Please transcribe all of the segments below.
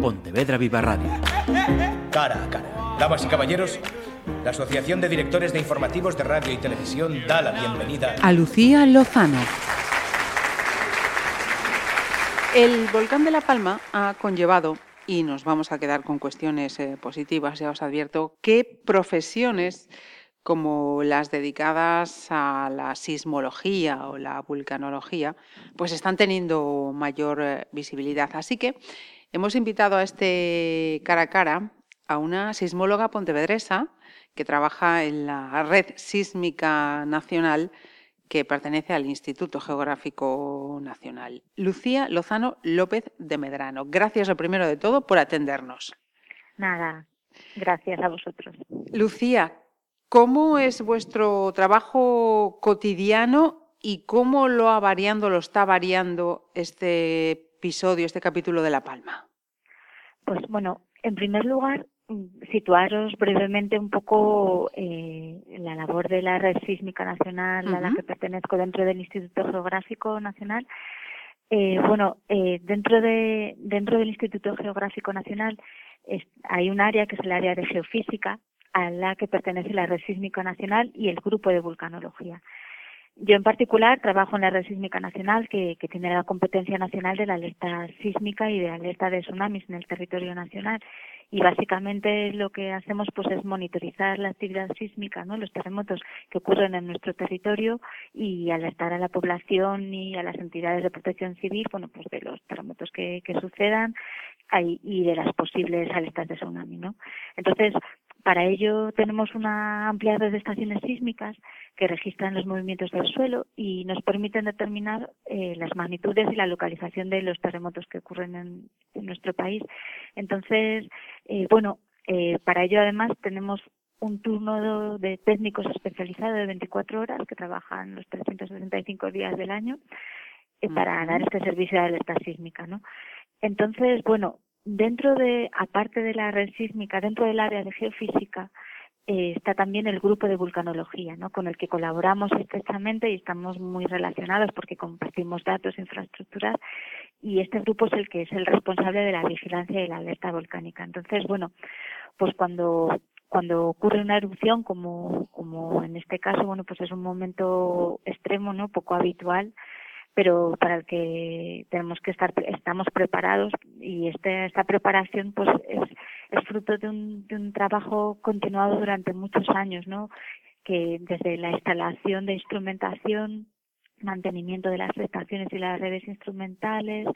Pontevedra Viva Radio. Cara a cara. Damas y caballeros, la Asociación de Directores de Informativos de Radio y Televisión da la bienvenida a Lucía Lozano. El volcán de La Palma ha conllevado, y nos vamos a quedar con cuestiones eh, positivas, ya os advierto, qué profesiones como las dedicadas a la sismología o la vulcanología, pues están teniendo mayor eh, visibilidad. Así que hemos invitado a este cara a cara a una sismóloga pontevedresa que trabaja en la Red Sísmica Nacional que pertenece al Instituto Geográfico Nacional. Lucía Lozano López de Medrano. Gracias lo primero de todo por atendernos. Nada, gracias a vosotros. Lucía, ¿Cómo es vuestro trabajo cotidiano y cómo lo ha variando, lo está variando este episodio, este capítulo de La Palma? Pues bueno, en primer lugar, situaros brevemente un poco eh, la labor de la Red Sísmica Nacional a la que pertenezco dentro del Instituto Geográfico Nacional. Eh, bueno, eh, dentro de dentro del Instituto Geográfico Nacional hay un área que es el área de geofísica a la que pertenece la Red Sísmica Nacional y el Grupo de Vulcanología. Yo en particular trabajo en la Red Sísmica Nacional, que, tiene la competencia nacional de la alerta sísmica y de alerta de tsunamis en el territorio nacional. Y básicamente lo que hacemos pues es monitorizar la actividad sísmica, ¿no? los terremotos que ocurren en nuestro territorio y alertar a la población y a las entidades de protección civil, bueno, pues de los terremotos que, que sucedan y de las posibles alertas de tsunami, ¿no? Entonces, para ello tenemos una amplia red de estaciones sísmicas que registran los movimientos del suelo y nos permiten determinar eh, las magnitudes y la localización de los terremotos que ocurren en, nuestro país. Entonces, eh, bueno, eh, para ello además tenemos un turno de, técnicos especializados de 24 horas que trabajan los 365 días del año para dar este servicio de alerta sísmica, ¿no? Entonces, bueno, Dentro de, aparte de la red sísmica, dentro del área de geofísica, eh, está también el grupo de vulcanología, ¿no? con el que colaboramos estrechamente y estamos muy relacionados porque compartimos datos, infraestructuras, y este grupo es el que es el responsable de la vigilancia y la alerta volcánica. Entonces, bueno, pues cuando cuando ocurre una erupción como como en este caso bueno pues es un momento extremo no poco habitual pero para el que tenemos que estar estamos preparados y este, esta preparación pues es, es fruto de un, de un trabajo continuado durante muchos años no que desde la instalación de instrumentación mantenimiento de las estaciones y las redes instrumentales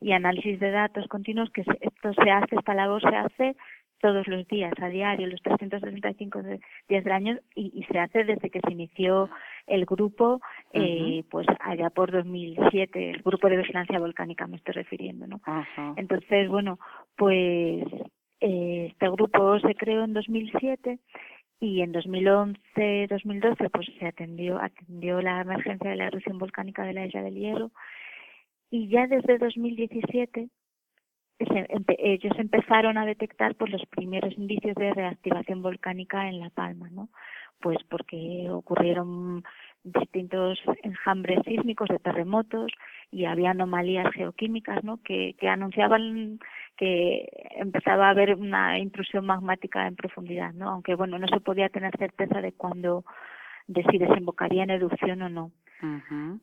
y análisis de datos continuos que esto se hace esta labor se hace todos los días, a diario, los 365 días del año, y, se hace desde que se inició el grupo, eh, pues allá por 2007, el grupo de vigilancia volcánica me estoy refiriendo, ¿no? Entonces, bueno, pues eh, este grupo se creó en 2007 y en 2011-2012 pues se atendió atendió la emergencia de la erupción volcánica de la isla del Hierro y ya desde 2017 ellos empezaron a detectar pues los primeros indicios de reactivación volcánica en La Palma, ¿no? Pues porque ocurrieron distintos enjambres sísmicos de terremotos y había anomalías geoquímicas, ¿no? Que, que anunciaban que empezaba a haber una intrusión magmática en profundidad, ¿no? Aunque bueno, no se podía tener certeza de cuándo, de si desembocaría en erupción o no.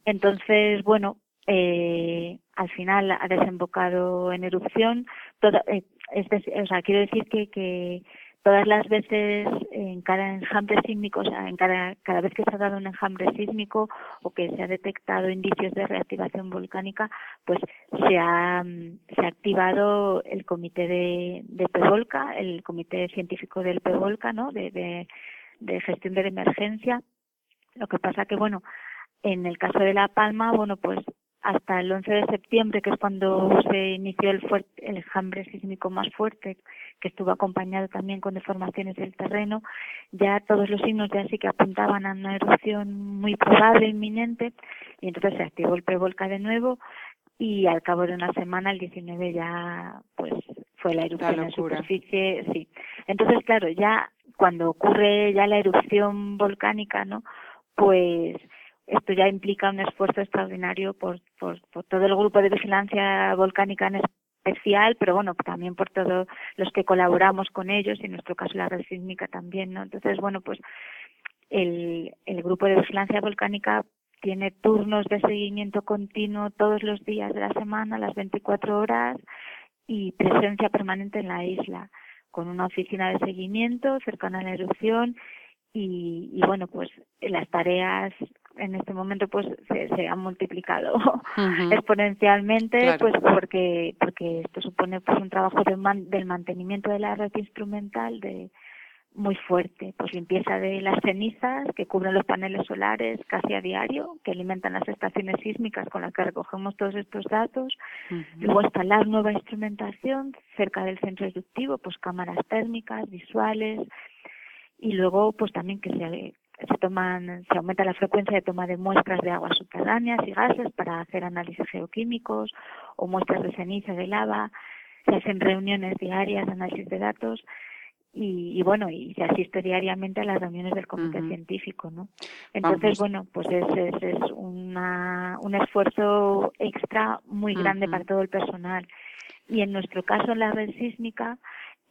Entonces, bueno, eh, al final ha desembocado en erupción. Toda, eh, o sea, quiero decir que, que todas las veces en cada enjambre sísmico, o sea, en cada, cada vez que se ha dado un enjambre sísmico o que se ha detectado indicios de reactivación volcánica, pues se ha, se ha activado el comité de, de PEVOLCA, el comité científico del PEVOLCA, ¿no? De, gestión de emergencia. Lo que pasa que, bueno, en el caso de La Palma, bueno, pues hasta el 11 de septiembre, que es cuando se inició el, fuerte, el enjambre sísmico más fuerte, que estuvo acompañado también con deformaciones del terreno, ya todos los signos ya sí que apuntaban a una erupción muy probable, inminente, y entonces se activó el prevolca de nuevo, y al cabo de una semana, el 19 ya, pues, fue la erupción en superficie, sí. Entonces, claro, ya cuando ocurre ya la erupción volcánica, ¿no? Pues esto ya implica un esfuerzo extraordinario por, por, todo el grupo de vigilancia volcánica en especial, pero bueno, también por todos los que colaboramos con ellos, y en nuestro caso la red sísmica también, ¿no? Entonces, bueno, pues el, grupo de vigilancia volcánica tiene turnos de seguimiento continuo todos los días de la semana, las 24 horas, y presencia permanente en la isla, con una oficina de seguimiento cercana a la erupción y bueno, pues las tareas en este momento pues se, han multiplicado exponencialmente pues porque porque esto supone pues un trabajo de del mantenimiento de la red instrumental de muy fuerte, pues limpieza de las cenizas que cubren los paneles solares casi a diario, que alimentan las estaciones sísmicas con las que recogemos todos estos datos, luego instalar nueva instrumentación cerca del centro eruptivo, pues cámaras térmicas, visuales, y luego pues también que se se toman, se aumenta la frecuencia de toma de muestras de aguas subterráneas y gases para hacer análisis geoquímicos o muestras de ceniza de lava, se hacen reuniones diarias análisis de datos y, bueno, y se asiste diariamente a las reuniones del comité científico, ¿no? Entonces, bueno, pues es, es, una, un esfuerzo extra muy grande para todo el personal. Y en nuestro caso, en la red sísmica,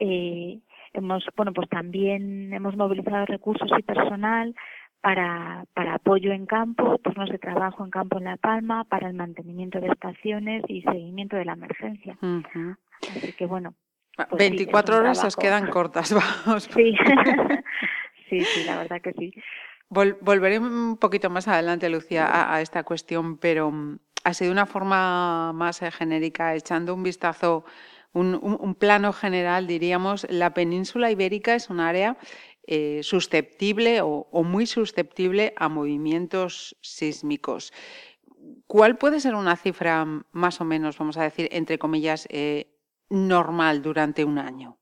eh, hemos, bueno, pues también hemos movilizado recursos y personal para, para apoyo en campo, turnos de trabajo en campo en La Palma, para el mantenimiento de estaciones y seguimiento de la emergencia. Así que bueno, 24 pues horas os quedan cortas, vamos. Sí. sí, sí, la verdad que sí. volveré un poquito más adelante, Lucía, a, esta cuestión, pero mm, ha sido una forma más eh, genérica, echando un vistazo, un, plano general, diríamos, la península ibérica es un área eh, susceptible o, muy susceptible a movimientos sísmicos. ¿Cuál puede ser una cifra más o menos, vamos a decir, entre comillas, eh, normal durante un año?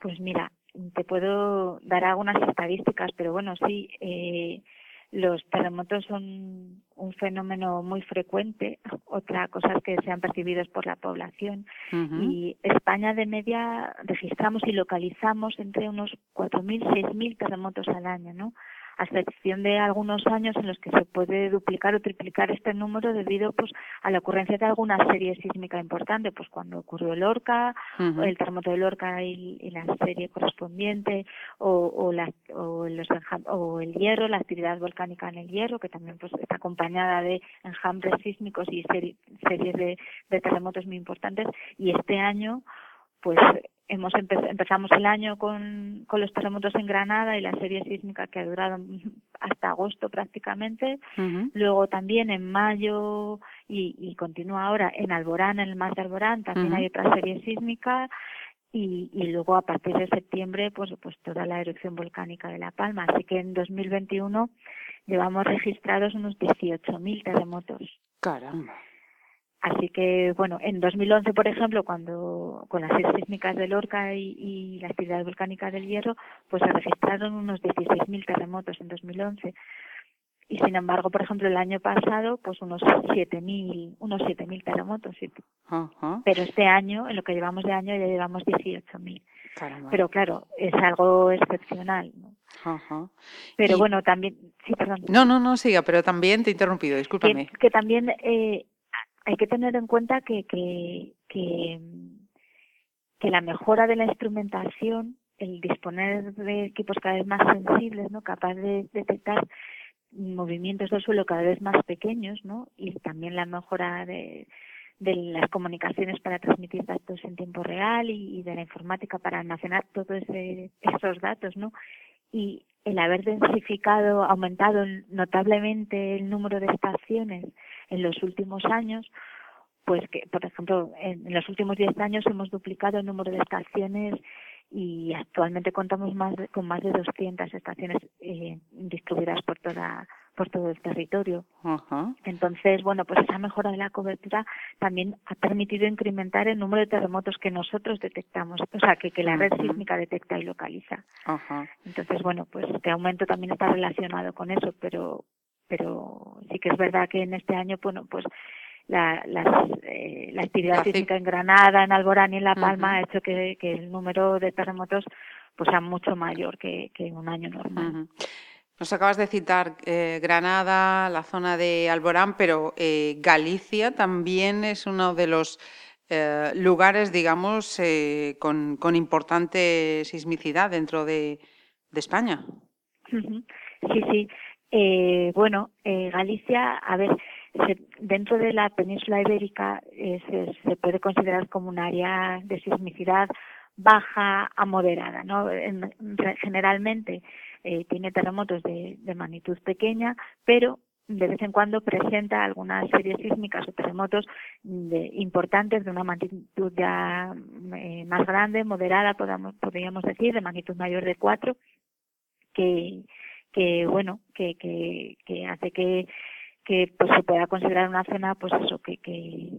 Pues mira, te puedo dar algunas estadísticas, pero bueno, sí, eh, los terremotos son un fenómeno muy frecuente. Otra cosa es que sean percibidos por la población. Y España de media registramos y localizamos entre unos 4.000, 6.000 terremotos al año, ¿no? A excepción de algunos años en los que se puede duplicar o triplicar este número debido pues a la ocurrencia de alguna serie sísmica importante, pues cuando ocurrió el Orca, el terremoto del Orca y, la serie correspondiente, o, o, la, o, los, o el hierro, la actividad volcánica en el hierro, que también pues está acompañada de enjambres sísmicos y series de, de terremotos muy importantes, y este año pues hemos empezamos el año con, con los terremotos en Granada y la serie sísmica que ha durado hasta agosto prácticamente. Luego también en mayo y, y, continúa ahora en Alborán, en el mar de Alborán, también hay otra serie sísmica. Y, y luego a partir de septiembre, pues, pues toda la erupción volcánica de La Palma. Así que en 2021 llevamos registrados unos 18.000 terremotos. Caramba. Así que, bueno, en 2011, por ejemplo, cuando con las sísmicas del Orca y, la actividad volcánica del Hierro, pues se registraron unos 16.000 terremotos en 2011. Y sin embargo, por ejemplo, el año pasado, pues unos 7.000, unos 7.000 terremotos. Pero este año, en lo que llevamos de año, ya llevamos 18.000. Pero claro, es algo excepcional. Pero bueno, también, sí, perdón. No, no, no, siga, pero también te he interrumpido, discúlpame. Que, que también eh, hay que tener en cuenta que, que, que, la mejora de la instrumentación, el disponer de equipos cada vez más sensibles, ¿no? capaz de detectar movimientos del suelo cada vez más pequeños, ¿no? Y también la mejora de, las comunicaciones para transmitir datos en tiempo real y, de la informática para almacenar todos esos datos, ¿no? Y el haber densificado, aumentado notablemente el número de estaciones en los últimos años, pues que, por ejemplo, en, los últimos 10 años hemos duplicado el número de estaciones y actualmente contamos más con más de 200 estaciones eh, distribuidas por toda por todo el territorio. Entonces, bueno, pues esa mejora de la cobertura también ha permitido incrementar el número de terremotos que nosotros detectamos, o sea, que, que la red sísmica detecta y localiza. Entonces, bueno, pues este aumento también está relacionado con eso, pero pero sí que es verdad que en este año, bueno, pues la, eh, la actividad sísmica en Granada, en Alborán y en La Palma ha hecho que, que, el número de terremotos pues sea mucho mayor que, que un año normal. Nos acabas de citar eh, Granada, la zona de Alborán, pero eh, Galicia también es uno de los eh, lugares, digamos, eh, con, con, importante sismicidad dentro de, de España. Sí, sí. Eh, bueno, Galicia, a ver, dentro de la península ibérica se, se, puede considerar como un área de sismicidad baja a moderada, ¿no? generalmente tiene terremotos de, magnitud pequeña, pero de vez en cuando presenta algunas series sísmicas o terremotos de, importantes de una magnitud ya eh, más grande, moderada, podamos, podríamos decir, de magnitud mayor de 4, que, que bueno, que, que, que hace que, que pues se pueda considerar una zona, pues eso, que, que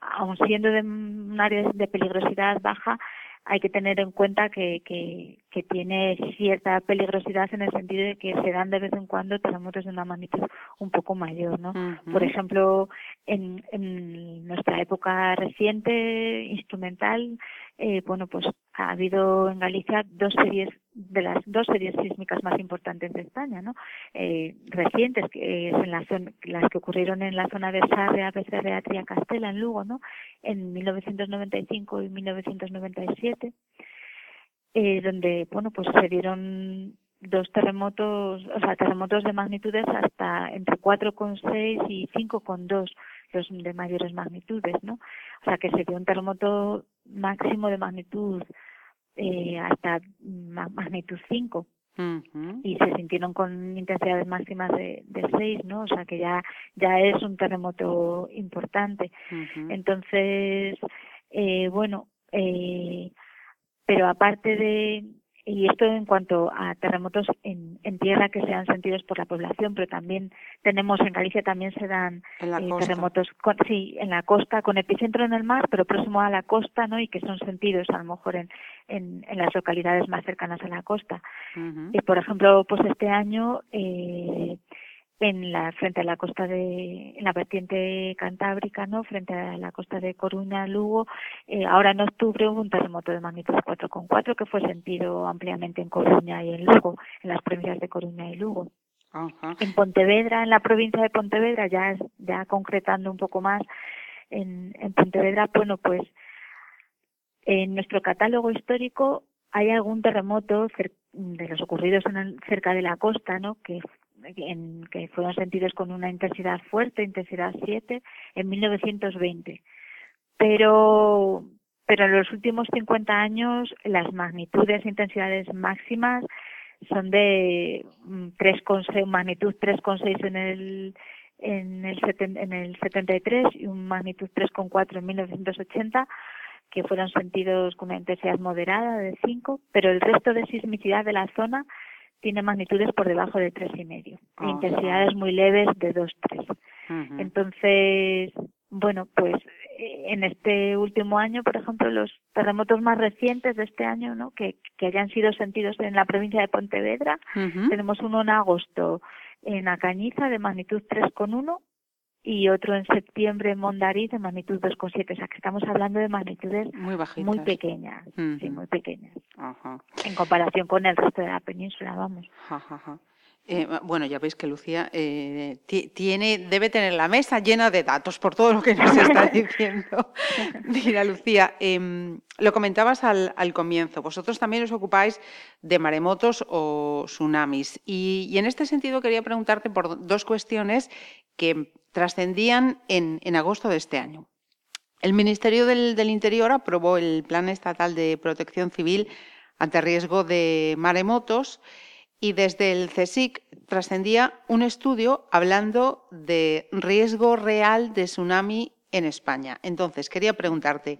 aun siendo de un área de peligrosidad baja, hay que tener en cuenta que, que, que, tiene cierta peligrosidad en el sentido de que se dan de vez en cuando terremotos de una magnitud un poco mayor, ¿no? Por ejemplo, en, en nuestra época reciente, instrumental, eh, bueno, pues ha habido en Galicia dos series de las dos series sísmicas más importantes de España, ¿no? Eh, recientes, que es en las que ocurrieron en la zona de Sarria, Becerrea, Tria, Castela, en Lugo, ¿no? En 1995 y 1997, eh, donde, bueno, pues se dieron dos terremotos, o sea, terremotos de magnitudes hasta entre 4,6 y 5,2 los de mayores magnitudes, ¿no? O sea, que se dio un terremoto máximo de magnitud eh, hasta magnitud 5 y se sintieron con intensidades máximas de, de 6, ¿no? O sea, que ya ya es un terremoto importante. Entonces, eh, bueno, eh, pero aparte de y esto en cuanto a terremotos en, en, tierra que sean sentidos por la población, pero también tenemos en Galicia también se dan eh, terremotos con, sí en la costa con epicentro en el mar, pero próximo a la costa, ¿no? Y que son sentidos a lo mejor en, en, en las localidades más cercanas a la costa. Y por ejemplo, pues este año eh, en la frente a la costa de en la vertiente cantábrica no frente a la costa de Coruña Lugo. Eh, ahora en octubre hubo un terremoto de magnitud 4,4 que fue sentido ampliamente en Coruña y en Lugo en las provincias de Coruña y Lugo. En Pontevedra en la provincia de Pontevedra ya ya concretando un poco más en, en Pontevedra bueno pues en nuestro catálogo histórico hay algún terremoto de los ocurridos en cerca de la costa, ¿no? Que en, que fueron sentidos con una intensidad fuerte, intensidad 7, en 1920. Pero, pero en los últimos 50 años las magnitudes e intensidades máximas son de 3,6, mm, magnitud 3,6 en el en el, en el 73 y un magnitud 3,4 en 1980 que fueron sentidos con una intensidad moderada de 5, pero el resto de sismicidad de la zona tiene magnitudes por debajo de tres y medio, e intensidades muy leves de dos tres. Entonces, bueno, pues eh, en este último año, por ejemplo, los terremotos más recientes de este año, ¿no? Que, que hayan sido sentidos en la provincia de Pontevedra, tenemos uno en agosto en Acañiza de magnitud 3,1 y otro en septiembre en Mondariz de magnitud 2,7. O sea, que estamos hablando de magnitudes muy, muy pequeñas. Sí, muy pequeñas. En comparación con el resto de la península, vamos. Eh, bueno, ya veis que Lucía eh, tiene, debe tener la mesa llena de datos por todo lo que nos está diciendo. Mira, Lucía, em, lo comentabas al, al, comienzo. Vosotros también os ocupáis de maremotos o tsunamis. Y, y, en este sentido quería preguntarte por dos cuestiones que trascendían en, agosto de este año. El Ministerio del, Interior aprobó el Plan Estatal de Protección Civil ante riesgo de maremotos y desde el CSIC trascendía un estudio hablando de riesgo real de tsunami en España. Entonces, quería preguntarte,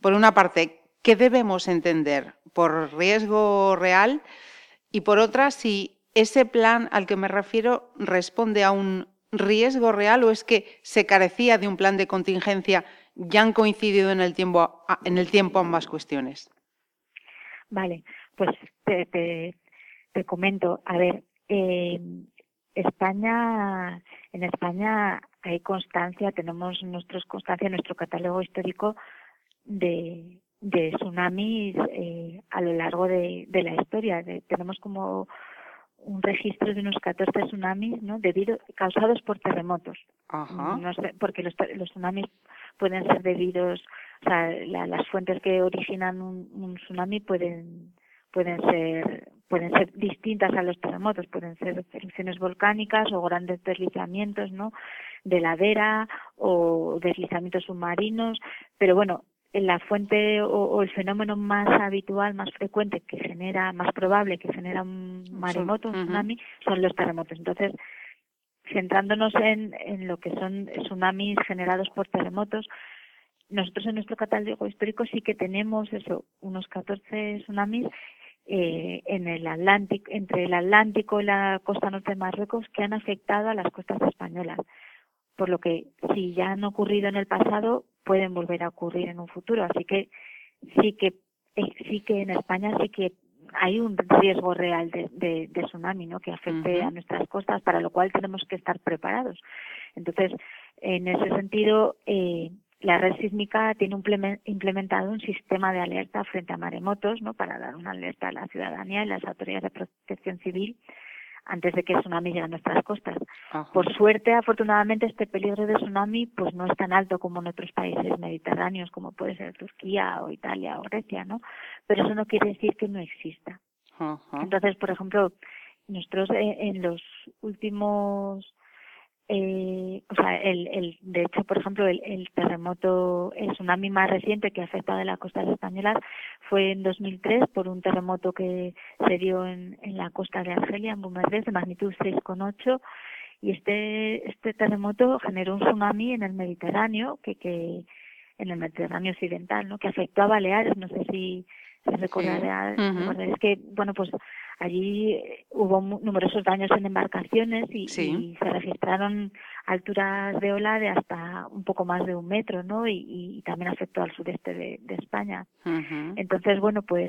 por una parte, ¿qué debemos entender por riesgo real? Y por otra, si ese plan al que me refiero responde a un riesgo real o es que se carecía de un plan de contingencia? ¿Ya han coincidido en el tiempo, en el tiempo ambas cuestiones? Vale, pues te, te, comento. A ver, eh, España, en España hay constancia, tenemos nuestros constancia, nuestro catálogo histórico de, de tsunamis eh, a lo largo de, de la historia. tenemos como un registro de unos 14 tsunamis ¿no? debido causados por terremotos Ajá. porque los, los tsunamis pueden ser debidos, o sea, las fuentes que originan un, tsunami pueden pueden ser pueden ser distintas a los terremotos, pueden ser erupciones volcánicas o grandes deslizamientos, ¿no? De ladera o deslizamientos submarinos, pero bueno, la fuente o, el fenómeno más habitual, más frecuente que genera, más probable que genera un maremoto, un tsunami, son los terremotos. Entonces, centrándonos en, en lo que son tsunamis generados por terremotos, nosotros en nuestro catálogo histórico sí que tenemos eso, unos 14 tsunamis eh, en el Atlántico, entre el Atlántico y la costa norte de Marruecos que han afectado a las costas españolas. Por lo que si ya han ocurrido en el pasado, pueden volver a ocurrir en un futuro. Así que sí que eh, sí que en España sí que hay un riesgo real de, de, tsunami ¿no? que afecte a nuestras costas, para lo cual tenemos que estar preparados. Entonces, en ese sentido, eh, la red sísmica tiene implementado un sistema de alerta frente a maremotos ¿no? para dar una alerta a la ciudadanía y las autoridades de protección civil antes de que el tsunami llegue a nuestras costas. Por suerte, afortunadamente, este peligro de tsunami pues no es tan alto como en otros países mediterráneos, como puede ser Turquía o Italia o Grecia, ¿no? Pero eso no quiere decir que no exista. Entonces, por ejemplo, nosotros eh, en los últimos eh, o sea, el, el, de hecho, por ejemplo, el, el terremoto, el tsunami más reciente que ha afectado a las costas españolas fue en 2003 por un terremoto que se dio en, en la costa de Argelia, en Bumerdes, de magnitud 6,8 y este este terremoto generó un tsunami en el Mediterráneo que que en el Mediterráneo occidental, ¿no? Que afectó a Baleares, no sé si se recordará, es que bueno, pues Allí eh, hubo numerosos daños en embarcaciones y, se registraron alturas de ola de hasta un poco más de un metro, ¿no? Y, también afectó al sureste de, España. Entonces, bueno, pues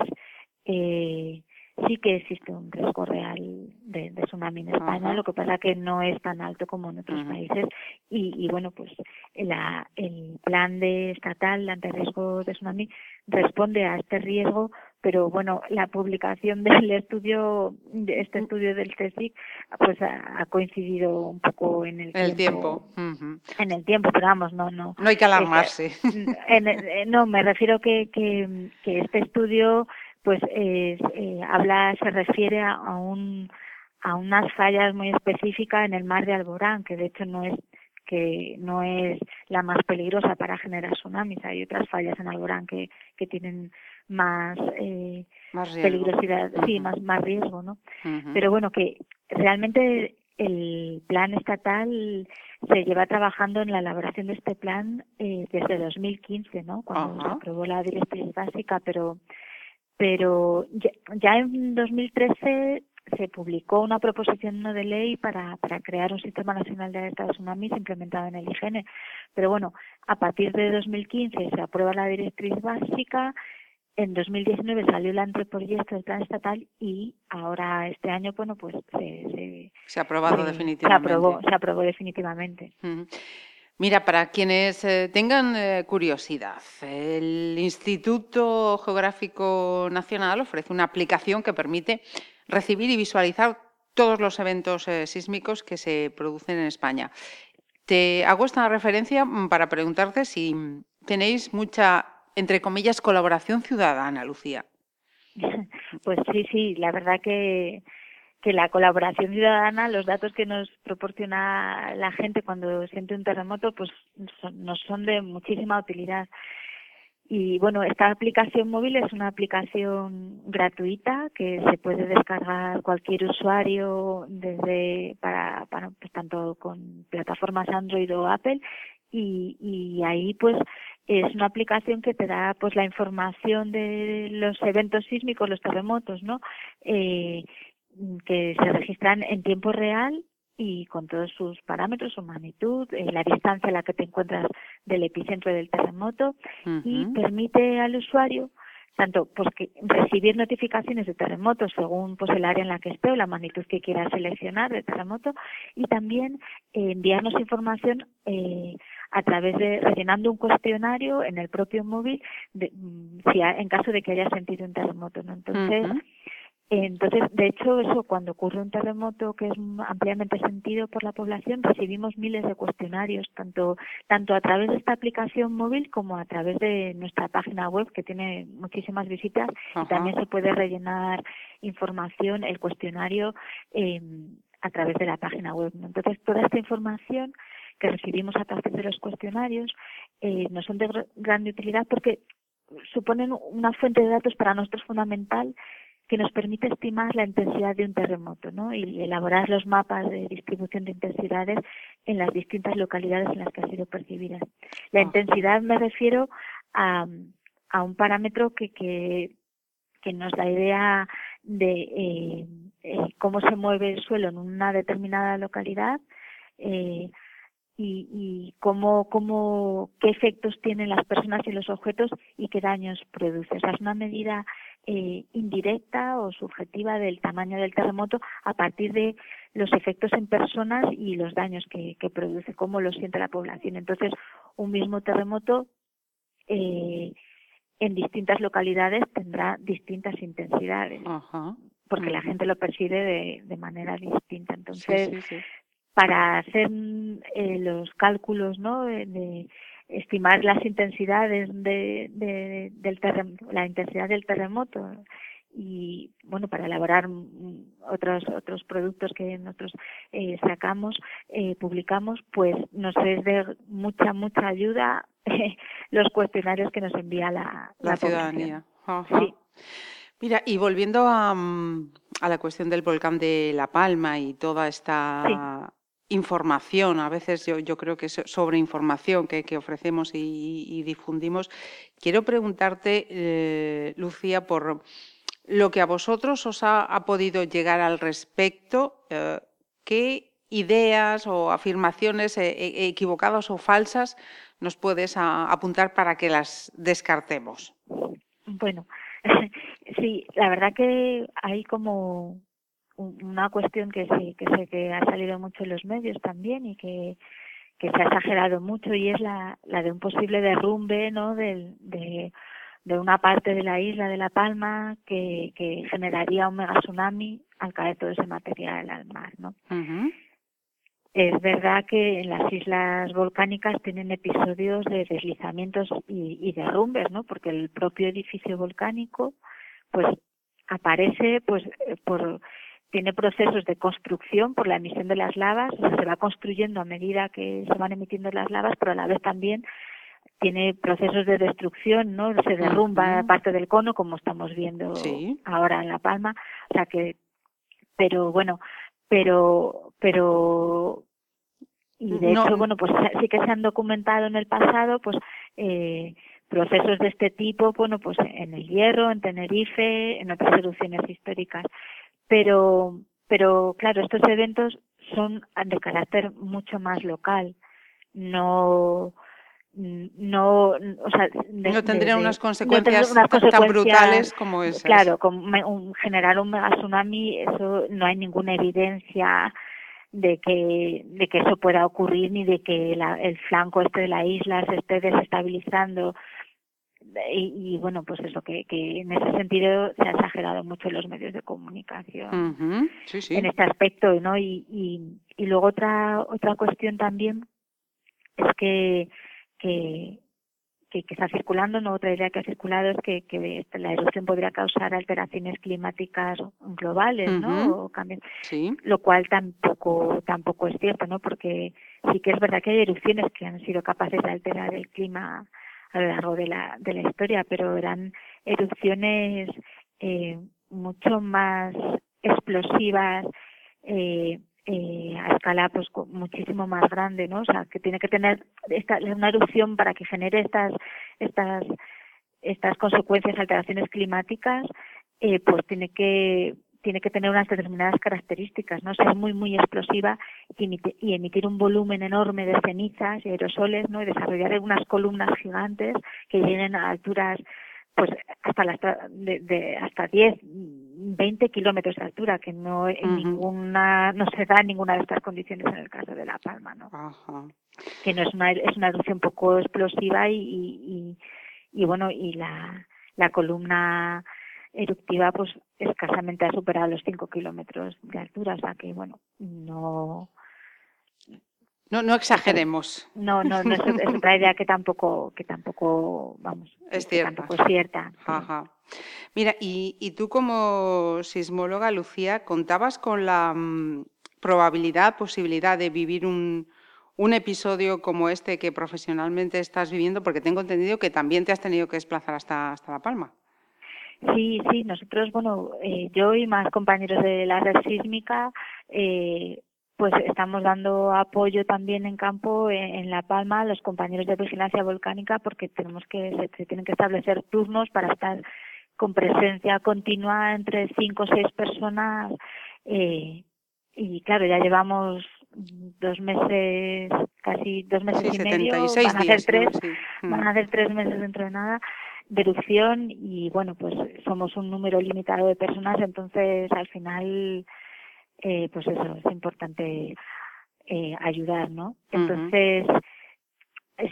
eh, sí que existe un riesgo real de, tsunami en España, lo que pasa que no es tan alto como en otros países. Y, bueno, pues la, el plan de estatal ante riesgo de tsunami responde a este riesgo pero bueno, la publicación del estudio, de este estudio del CSIC, pues ha, coincidido un poco en el, tiempo. En el tiempo, pero vamos, no, no. No hay que alarmarse. Eh, no, me refiero que, que, que este estudio, pues, eh, habla, se refiere a, un a unas fallas muy específicas en el mar de Alborán, que de hecho no es que no es la más peligrosa para generar tsunamis. Hay otras fallas en Alborán que, que tienen más, eh, peligrosidad, sí, más, más riesgo, ¿no? Pero bueno, que realmente el plan estatal se lleva trabajando en la elaboración de este plan eh, desde 2015, ¿no? Cuando se aprobó la directriz básica, pero pero ya, ya en 2013 se publicó una proposición de ley para, para crear un sistema nacional de alerta de tsunamis implementado en el IGN. Pero bueno, a partir de 2015 se aprueba la directriz básica en 2019 salió el anteproyecto del plan estatal y ahora este año, bueno, pues se, se, ha aprobado definitivamente. Se aprobó, se aprobó definitivamente. Mira, para quienes eh, tengan eh, curiosidad, el Instituto Geográfico Nacional ofrece una aplicación que permite recibir y visualizar todos los eventos eh, sísmicos que se producen en España. Te hago esta referencia mm, para preguntarte si tenéis mucha entre comillas, colaboración ciudadana, Lucía. Pues sí, sí, la verdad que, que la colaboración ciudadana, los datos que nos proporciona la gente cuando siente un terremoto, pues nos son de muchísima utilidad. Y bueno, esta aplicación móvil es una aplicación gratuita que se puede descargar cualquier usuario desde para, para pues, tanto con plataformas Android o Apple y, y ahí pues es una aplicación que te da pues la información de los eventos sísmicos, los terremotos, ¿no? Eh, que se registran en tiempo real y con todos sus parámetros, su magnitud, eh, la distancia a la que te encuentras del epicentro del terremoto y permite al usuario tanto pues que recibir notificaciones de terremotos según pues el área en la que esté o la magnitud que quiera seleccionar de terremoto y también eh, enviarnos información eh, a través de rellenando un cuestionario en el propio móvil de, mm, si en caso de que haya sentido un terremoto no entonces Entonces, de hecho, eso cuando ocurre un terremoto que es ampliamente sentido por la población, recibimos miles de cuestionarios, tanto tanto a través de esta aplicación móvil como a través de nuestra página web que tiene muchísimas visitas. Y también se puede rellenar información, el cuestionario eh, a través de la página web. Entonces, toda esta información que recibimos a través de los cuestionarios eh, nos son de gran utilidad porque suponen una fuente de datos para nosotros fundamental que nos permite estimar la intensidad de un terremoto ¿no? y elaborar los mapas de distribución de intensidades en las distintas localidades en las que ha sido percibida. La ah. intensidad me refiero a, a un parámetro que, que, que nos da idea de eh, eh, cómo se mueve el suelo en una determinada localidad eh, y, y cómo, cómo, qué efectos tienen las personas y los objetos y qué daños produce. O sea, es una medida eh, indirecta o subjetiva del tamaño del terremoto a partir de los efectos en personas y los daños que, produce, cómo lo siente la población. Entonces, un mismo terremoto eh, en distintas localidades tendrá distintas intensidades, porque la gente lo percibe de, manera distinta. Entonces, para hacer eh, los cálculos ¿no? de estimar las intensidades de, de, del la intensidad del terremoto y bueno para elaborar otros otros productos que nosotros eh, sacamos eh, publicamos pues nos es de mucha mucha ayuda los cuestionarios que nos envía la, la, ciudadanía sí. mira y volviendo a, a la cuestión del volcán de La Palma y toda esta información, a veces yo, creo que sobre información que, que ofrecemos y, difundimos. Quiero preguntarte, eh, Lucía, por lo que a vosotros os ha, podido llegar al respecto, eh, qué ideas o afirmaciones eh, equivocadas o falsas nos puedes apuntar para que las descartemos. Bueno, sí, la verdad que hay como una cuestión que sí, que sé que ha salido mucho en los medios también y que, que se ha exagerado mucho y es la, la de un posible derrumbe, ¿no? De, de, de una parte de la isla de La Palma que, que generaría un mega tsunami al caer todo ese material al mar, ¿no? Es verdad que en las islas volcánicas tienen episodios de deslizamientos y, y derrumbes, ¿no? Porque el propio edificio volcánico, pues aparece, pues, por tiene procesos de construcción por la emisión de las lavas, se va construyendo a medida que se van emitiendo las lavas, pero a la vez también tiene procesos de destrucción, ¿no? Se derrumba parte del cono, como estamos viendo ahora en La Palma, o sea que, pero bueno, pero, pero, y de hecho, bueno, pues sí que se han documentado en el pasado, pues, eh, procesos de este tipo, bueno, pues en el Hierro, en Tenerife, en otras erupciones históricas pero, pero claro, estos eventos son de carácter mucho más local, no no o sea, no tendrían unas consecuencias, tan brutales como esas. Claro, con generar un mega tsunami, eso no hay ninguna evidencia de que de que eso pueda ocurrir ni de que el flanco este de la isla se esté desestabilizando y, bueno, pues eso, que, que en ese sentido se ha exagerado mucho en los medios de comunicación en este aspecto, ¿no? Y, y, y luego otra otra cuestión también es que, que, que, está circulando, ¿no? otra idea que ha circulado es que, que la erupción podría causar alteraciones climáticas globales, ¿no? O sí. Lo cual tampoco tampoco es cierto, ¿no? Porque sí que es verdad que hay erupciones que han sido capaces de alterar el clima a lo largo de la, de la historia, pero eran erupciones eh, mucho más explosivas, eh, eh, a escala pues muchísimo más grande, ¿no? O sea, que tiene que tener esta, una erupción para que genere estas, estas, estas consecuencias, alteraciones climáticas, pues tiene que tiene que tener unas determinadas características, ¿no? Ser muy, muy explosiva y emitir, un volumen enorme de cenizas y aerosoles, ¿no? Y desarrollar unas columnas gigantes que lleguen a alturas, pues, hasta la, de, de hasta 10, 20 kilómetros de altura, que no en ninguna, no se da en ninguna de estas condiciones en el caso de La Palma, ¿no? Que no es una, es una erupción poco explosiva y, y, y, y bueno, y la, la columna eruptiva pues escasamente ha superado los 5 kilómetros de altura, o sea que bueno, no... No, no exageremos. No, no, no es, otra idea que tampoco, que tampoco, vamos, es cierta. tampoco es cierta. Ajá. Mira, y, y, tú como sismóloga, Lucía, ¿contabas con la mm, probabilidad, posibilidad de vivir un, un episodio como este que profesionalmente estás viviendo? Porque tengo entendido que también te has tenido que desplazar hasta, hasta La Palma. Sí, sí, nosotros, bueno, eh, yo y más compañeros de la red sísmica, eh, pues estamos dando apoyo también en campo en, La Palma a los compañeros de vigilancia volcánica porque tenemos que se, tienen que establecer turnos para estar con presencia continua entre cinco o seis personas eh, y claro ya llevamos dos meses casi dos meses y medio van a hacer tres van a hacer tres meses dentro de nada de erupción y bueno, pues somos un número limitado de personas, entonces al final, eh, pues eso, es importante eh, ayudar, ¿no? Entonces,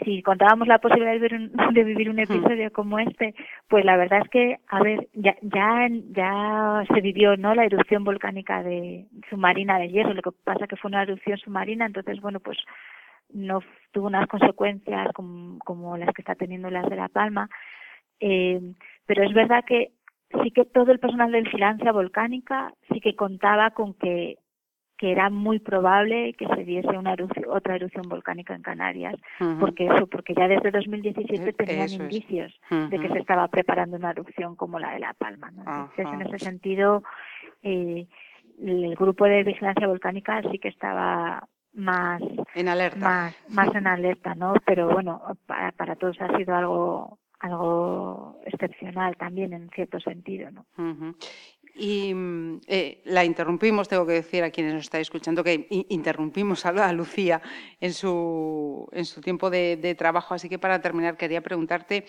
si contábamos la posibilidad de vivir, un, de vivir un episodio como este, pues la verdad es que, a ver, ya, ya, ya se vivió, ¿no? La erupción volcánica de submarina de hierro, lo que pasa que fue una erupción submarina, entonces, bueno, pues no tuvo unas consecuencias como, como las que está teniendo las de La Palma, eh, pero es verdad que sí que todo el personal de vigilancia volcánica sí que contaba con que, que era muy probable que se diese una otra erupción volcánica en Canarias, porque eso, porque ya desde 2017 tenían indicios de que se estaba preparando una erupción como la de La Palma. Entonces, en ese sentido, eh, el grupo de vigilancia volcánica sí que estaba más en alerta, más, más en alerta, ¿no? Pero bueno, para, para todos ha sido algo algo excepcional también en cierto sentido. ¿no? Y mm, eh, la interrumpimos, tengo que decir a quienes nos estáis escuchando que interrumpimos a, Lucía en su, en su tiempo de, trabajo, así que para terminar quería preguntarte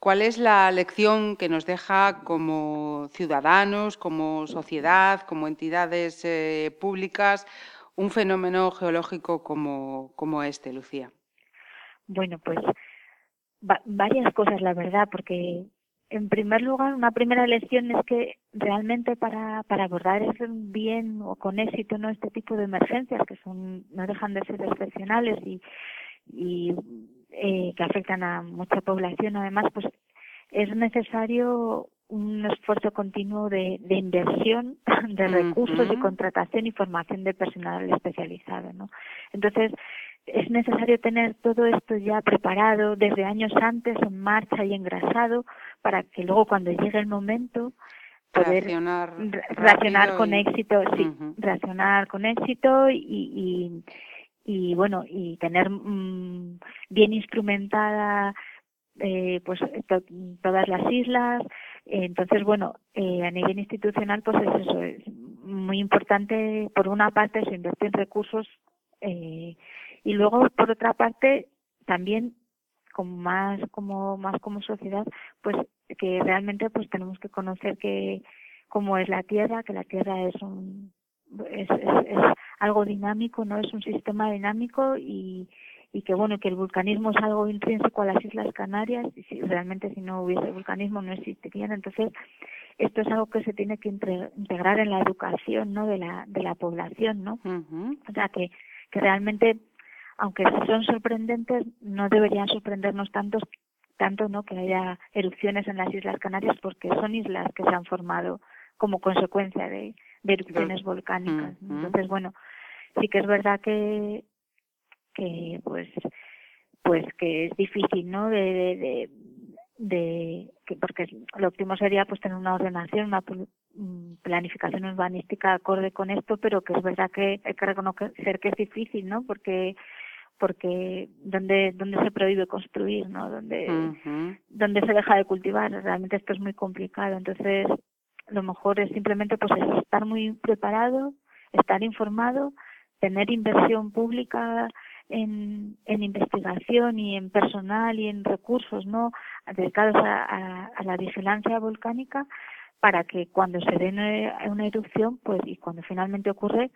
cuál es la lección que nos deja como ciudadanos, como sociedad, como entidades eh, públicas, un fenómeno geológico como, como este, Lucía. Bueno, pues varias cosas, la verdad, porque en primer lugar, una primera lección es que realmente para, para abordar bien o con éxito no este tipo de emergencias que son no dejan de ser excepcionales y, y eh, que afectan a mucha población, además, pues es necesario un esfuerzo continuo de, de inversión de recursos y contratación y formación de personal especializado, ¿no? Entonces, es necesario tener todo esto ya preparado desde años antes, en marcha y engrasado, para que luego cuando llegue el momento poder reaccionar, con éxito, sí, reaccionar con éxito y, y, y bueno, y tener mm, bien instrumentada eh, pues todas las islas. entonces, bueno, eh, a nivel institucional, pues es eso, es muy importante, por una parte, se invierte en recursos eh, y luego por otra parte también como más como más como sociedad pues que realmente pues tenemos que conocer que cómo es la tierra que la tierra es un es, es, algo dinámico no es un sistema dinámico y y que bueno que el vulcanismo es algo intrínseco a las islas Canarias y si realmente si no hubiese vulcanismo no existirían. Entonces esto es algo que se tiene que integrar en la educación no de la de la población no o sea que que realmente aunque son sorprendentes, no deberían sorprendernos tantos, tanto no que haya erupciones en las Islas Canarias porque son islas que se han formado como consecuencia de, erupciones volcánicas. Entonces, bueno, sí que es verdad que, que pues, pues que es difícil, ¿no? De, de, de, que porque lo óptimo sería pues tener una ordenación, una planificación urbanística acorde con esto, pero que es verdad que hay que reconocer que es difícil, ¿no? Porque porque donde donde se prohíbe construir no donde donde se deja de cultivar realmente esto es muy complicado. Entonces lo mejor es simplemente pues estar muy preparado estar informado tener inversión pública en, en investigación y en personal y en recursos no dedicados a, a, la vigilancia volcánica para que cuando se dé una erupción pues y cuando finalmente ocurre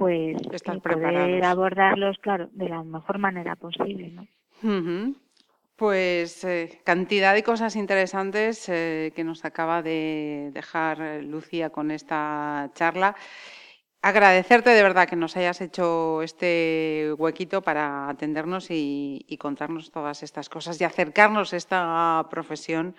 pues poder abordarlos, claro, de la mejor manera posible, ¿no? Pues eh, cantidad de cosas interesantes eh, que nos acaba de dejar eh, Lucía con esta charla. Agradecerte de verdad que nos hayas hecho este huequito para atendernos y, contarnos todas estas cosas y acercarnos a esta profesión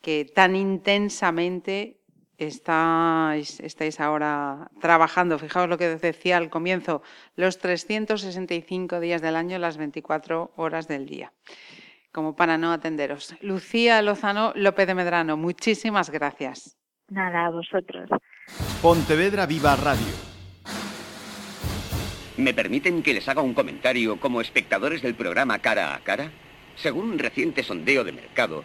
que tan intensamente estáis, estáis ahora trabajando. Fijaos lo que decía al comienzo, los 365 días del año, las 24 horas del día como para no atenderos. Lucía Lozano López de Medrano, muchísimas gracias. Nada, a vosotros. Pontevedra Viva Radio. ¿Me permiten que les haga un comentario como espectadores del programa Cara a Cara? Según un reciente sondeo de mercado,